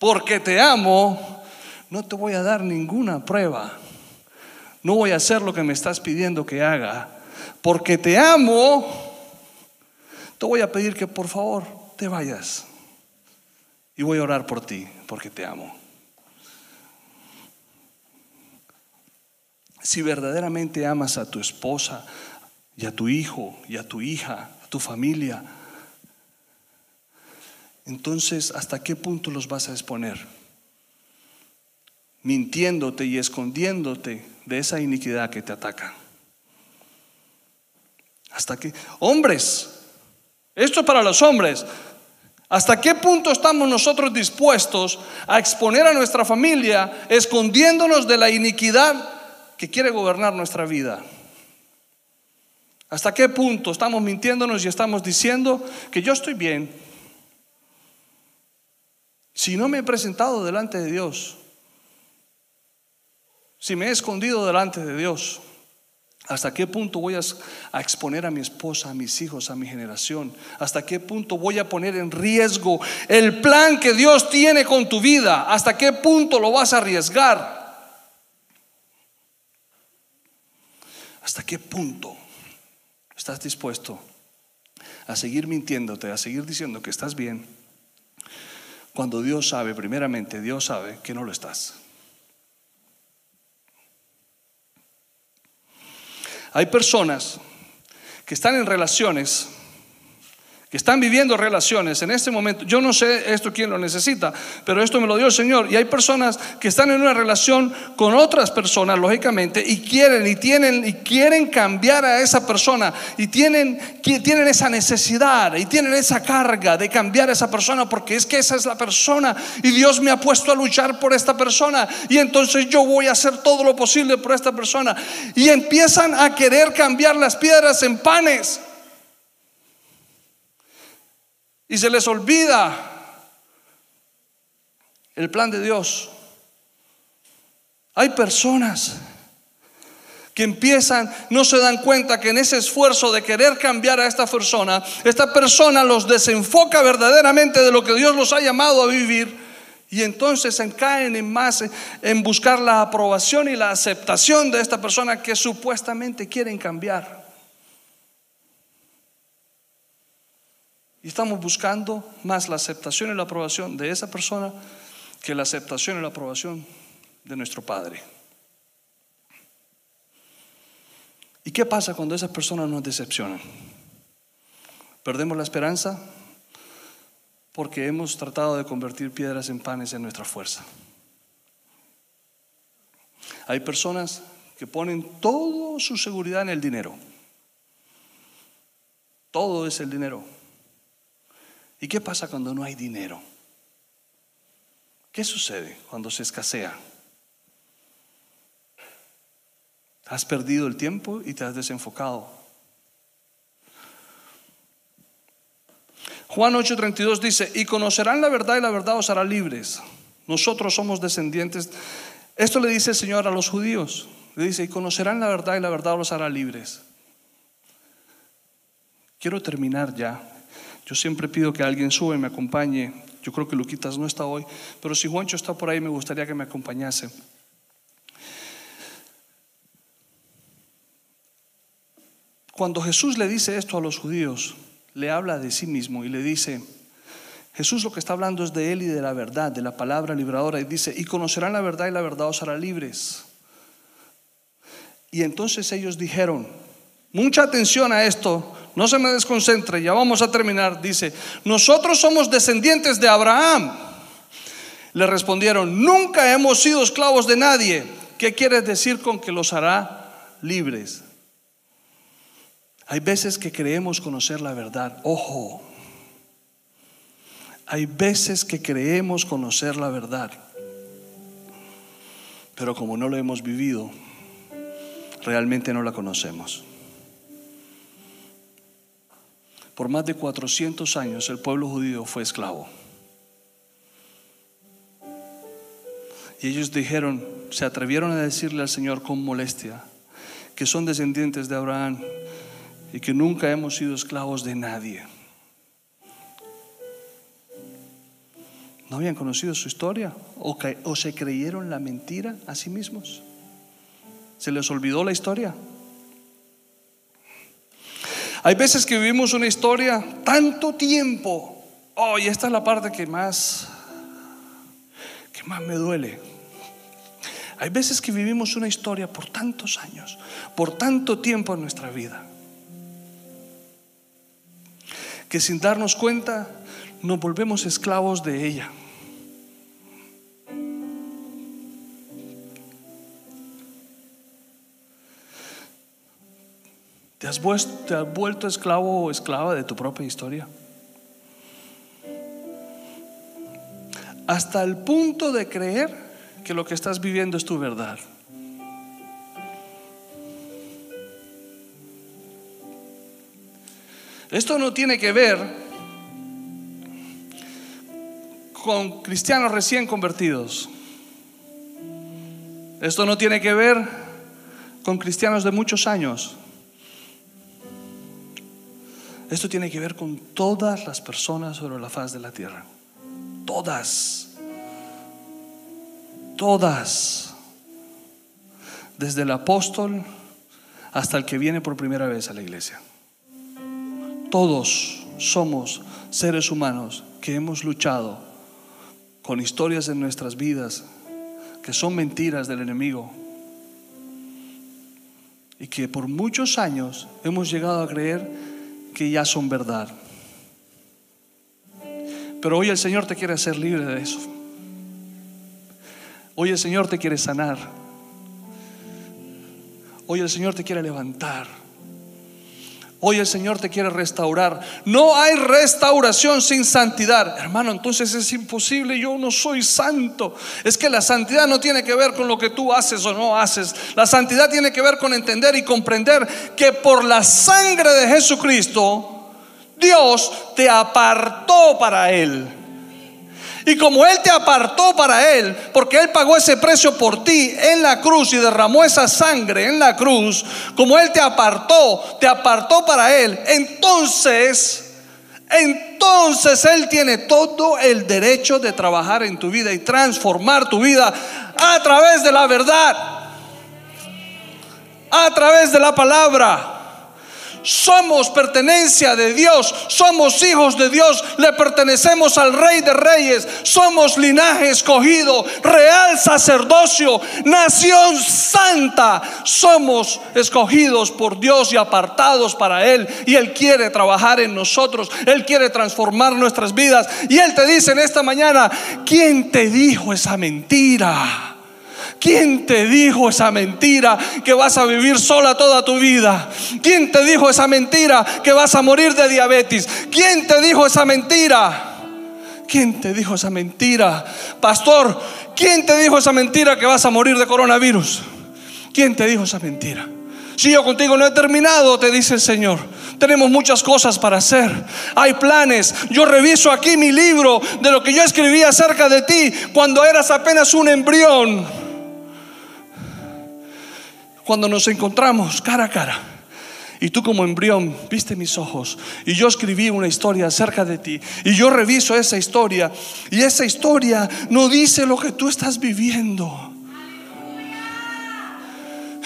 porque te amo, no te voy a dar ninguna prueba, no voy a hacer lo que me estás pidiendo que haga, porque te amo, te voy a pedir que por favor te vayas y voy a orar por ti porque te amo. Si verdaderamente amas a tu esposa y a tu hijo y a tu hija, a tu familia, entonces ¿hasta qué punto los vas a exponer? Mintiéndote y escondiéndote de esa iniquidad que te ataca. Hasta que, hombres, esto es para los hombres, ¿hasta qué punto estamos nosotros dispuestos a exponer a nuestra familia escondiéndonos de la iniquidad que quiere gobernar nuestra vida? ¿Hasta qué punto estamos mintiéndonos y estamos diciendo que yo estoy bien? Si no me he presentado delante de Dios, si me he escondido delante de Dios, ¿Hasta qué punto voy a, exponer a mi esposa, a mis hijos, a mi generación? ¿Hasta qué punto voy a poner en riesgo el plan que Dios tiene con tu vida? ¿Hasta qué punto lo vas a arriesgar? ¿Hasta qué punto estás dispuesto a seguir mintiéndote, a seguir diciendo que estás bien, cuando Dios sabe, primeramente Dios sabe que no lo estás? Hay personas que están en relaciones que están viviendo relaciones en este momento. Yo no sé esto quién lo necesita, pero esto me lo dio el Señor. Y hay personas que están en una relación con otras personas, lógicamente, y quieren y tienen y quieren cambiar a esa persona y tienen, tienen esa necesidad y tienen esa carga de cambiar a esa persona porque es que esa es la persona y Dios me ha puesto a luchar por esta persona y entonces yo voy a hacer todo lo posible por esta persona y empiezan a querer cambiar las piedras en panes y se les olvida el plan de Dios. Hay personas que empiezan, no se dan cuenta que en ese esfuerzo de querer cambiar a esta persona, esta persona los desenfoca verdaderamente de lo que Dios los ha llamado a vivir y entonces caen en más en buscar la aprobación y la aceptación de esta persona que supuestamente quieren cambiar. Y estamos buscando más la aceptación y la aprobación de esa persona que la aceptación y la aprobación de nuestro Padre. ¿Y qué pasa cuando esas personas nos decepcionan? Perdemos la esperanza porque hemos tratado de convertir piedras en panes en nuestra fuerza. Hay personas que ponen toda su seguridad en el dinero. Todo es el dinero. ¿Y qué pasa cuando no hay dinero? ¿Qué sucede cuando se escasea? Has perdido el tiempo y te has desenfocado. Juan 8:32 dice, y conocerán la verdad y la verdad os hará libres. Nosotros somos descendientes. Esto le dice el Señor a los judíos. Le dice, y conocerán la verdad y la verdad os hará libres. Quiero terminar ya yo siempre pido que alguien suba y me acompañe. Yo creo que Luquitas no está hoy, pero si Juancho está por ahí me gustaría que me acompañase. Cuando Jesús le dice esto a los judíos, le habla de sí mismo y le dice, Jesús lo que está hablando es de él y de la verdad, de la palabra liberadora, y dice, y conocerán la verdad y la verdad os hará libres. Y entonces ellos dijeron, mucha atención a esto, no se me desconcentre, ya vamos a terminar. Dice, nosotros somos descendientes de Abraham. Le respondieron, nunca hemos sido esclavos de nadie. ¿Qué quieres decir con que los hará libres? Hay veces que creemos conocer la verdad. Ojo, hay veces que creemos conocer la verdad. Pero como no lo hemos vivido, realmente no la conocemos. Por más de 400 años el pueblo judío fue esclavo. Y ellos dijeron, se atrevieron a decirle al Señor con molestia, que son descendientes de Abraham y que nunca hemos sido esclavos de nadie. ¿No habían conocido su historia? ¿O, o se creyeron la mentira a sí mismos? ¿Se les olvidó la historia? Hay veces que vivimos una historia tanto tiempo. Oh, y esta es la parte que más, que más me duele. Hay veces que vivimos una historia por tantos años, por tanto tiempo en nuestra vida, que sin darnos cuenta nos volvemos esclavos de ella. ¿Te has, vuelto, esclavo o esclava de tu propia historia? Hasta el punto de creer que lo que estás viviendo es tu verdad. Esto no tiene que ver con cristianos recién convertidos. Esto no tiene que ver con cristianos de muchos años. Esto tiene que ver con todas las personas sobre la faz de la tierra. Todas. Todas. Desde el apóstol hasta el que viene por primera vez a la iglesia. Todos somos seres humanos que hemos luchado con historias en nuestras vidas que son mentiras del enemigo y que por muchos años hemos llegado a creer que ya son verdad. Pero hoy el Señor te quiere hacer libre de eso. Hoy el Señor te quiere sanar. Hoy el Señor te quiere levantar. Hoy el Señor te quiere restaurar. No hay restauración sin santidad. Hermano, entonces es imposible. Yo no soy santo. Es que la santidad no tiene que ver con lo que tú haces o no haces. La santidad tiene que ver con entender y comprender que por la sangre de Jesucristo, Dios te apartó para Él. Y como Él te apartó para Él, porque Él pagó ese precio por ti en la cruz y derramó esa sangre en la cruz, como Él te apartó, te apartó para Él, entonces, entonces Él tiene todo el derecho de trabajar en tu vida y transformar tu vida a través de la verdad, a través de la palabra. Somos pertenencia de Dios, somos hijos de Dios, le pertenecemos al Rey de Reyes, somos linaje escogido, real sacerdocio, nación santa. Somos escogidos por Dios y apartados para Él. Y Él quiere trabajar en nosotros, Él quiere transformar nuestras vidas. Y Él te dice en esta mañana, ¿quién te dijo esa mentira? ¿Quién te dijo esa mentira que vas a vivir sola toda tu vida? ¿Quién te dijo esa mentira que vas a morir de diabetes? ¿Quién te dijo esa mentira? ¿Quién te dijo esa mentira? Pastor, ¿quién te dijo esa mentira que vas a morir de coronavirus? ¿Quién te dijo esa mentira? Si yo contigo no he terminado, te dice el Señor. Tenemos muchas cosas para hacer. Hay planes. Yo reviso aquí mi libro de lo que yo escribí acerca de ti cuando eras apenas un embrión cuando nos encontramos cara a cara. Y tú como embrión viste mis ojos y yo escribí una historia acerca de ti y yo reviso esa historia y esa historia no dice lo que tú estás viviendo.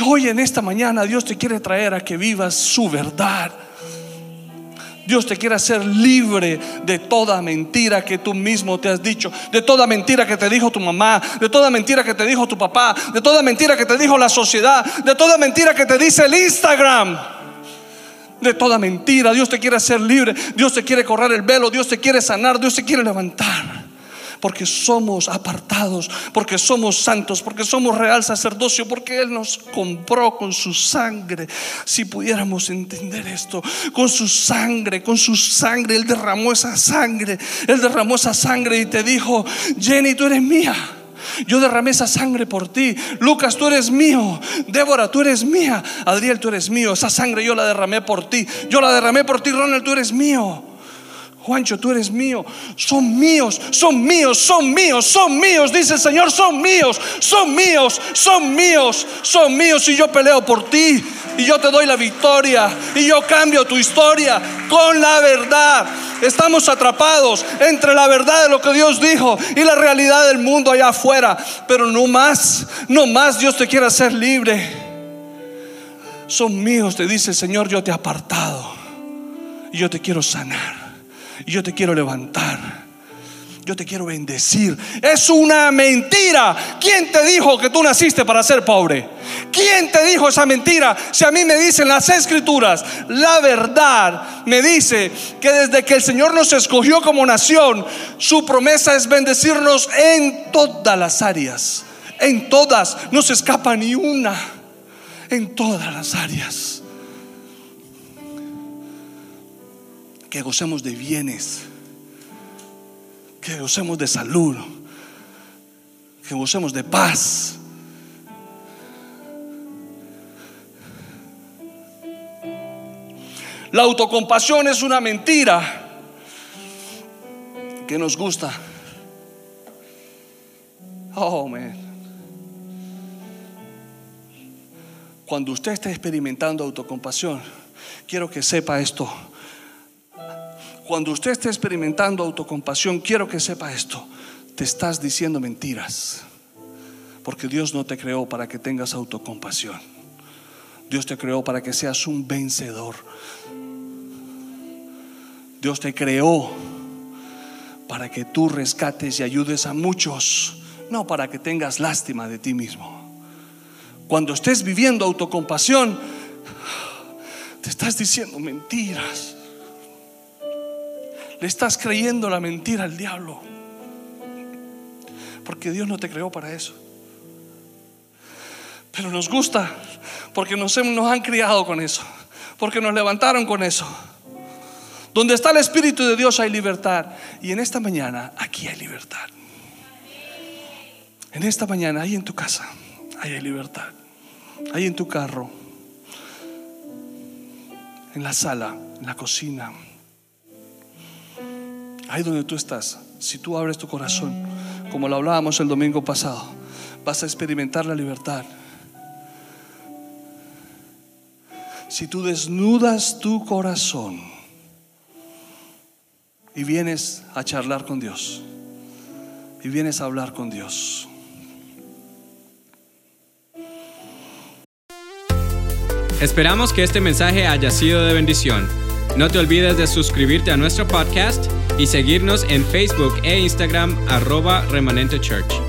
Hoy en esta mañana Dios te quiere traer a que vivas su verdad. Dios te quiere hacer libre de toda mentira que tú mismo te has dicho, de toda mentira que te dijo tu mamá, de toda mentira que te dijo tu papá, de toda mentira que te dijo la sociedad, de toda mentira que te dice el Instagram. De toda mentira, Dios te quiere hacer libre, Dios te quiere correr el velo, Dios te quiere sanar, Dios te quiere levantar porque somos apartados, porque somos santos, porque somos real sacerdocio, porque Él nos compró con su sangre. Si pudiéramos entender esto, con su sangre, con su sangre, Él derramó esa sangre, Él derramó esa sangre y te dijo, Jenny, tú eres mía. Yo derramé esa sangre por ti. Lucas, tú eres mío. Débora, tú eres mía. Adriel, tú eres mío. Esa sangre yo la derramé por ti. Yo la derramé por ti, Ronald, tú eres mío. Juancho, tú eres mío, son míos, son míos, son míos, son míos, dice el Señor, son míos, son míos, son míos, son míos y yo peleo por ti y yo te doy la victoria y yo cambio tu historia con la verdad. Estamos atrapados entre la verdad de lo que Dios dijo y la realidad del mundo allá afuera, pero no más, no más Dios te quiere hacer libre. Son míos, te dice el Señor, yo te he apartado y yo te quiero sanar. Y yo te quiero levantar. yo te quiero bendecir. Es una mentira. ¿Quién te dijo que tú naciste para ser pobre? ¿Quién te dijo esa mentira? Si a mí me dicen las escrituras, la verdad me dice que desde que el Señor nos escogió como nación, su promesa es bendecirnos en todas las áreas. En todas, no se escapa ni una. En todas las áreas. Que gocemos de bienes que gocemos de salud, que gocemos de paz. La autocompasión es una mentira que nos gusta. Oh, man. Cuando usted esté experimentando autocompasión, quiero que sepa esto. Cuando usted esté experimentando autocompasión, quiero que sepa esto. Te estás diciendo mentiras. Porque Dios no te creó para que tengas autocompasión. Dios te creó para que seas un vencedor. Dios te creó para que tú rescates y ayudes a muchos, no para que tengas lástima de ti mismo. Cuando estés viviendo autocompasión, te estás diciendo mentiras. Estás creyendo la mentira al diablo. Porque Dios no te creó para eso. Pero nos gusta porque nos, nos han criado con eso. Porque nos levantaron con eso. Donde está el Espíritu de Dios hay libertad. Y en esta mañana aquí hay libertad. En esta mañana, ahí en tu casa, ahí hay libertad. Ahí en tu carro, en la sala, en la cocina ahí donde tú estás, si tú abres tu corazón, como lo hablábamos el domingo pasado, vas a experimentar la libertad. Si tú desnudas tu corazón y vienes a charlar con Dios, y vienes a hablar con Dios. Esperamos que este mensaje haya sido de bendición. No te olvides de suscribirte a nuestro podcast y seguirnos en Facebook e Instagram arroba remanente church.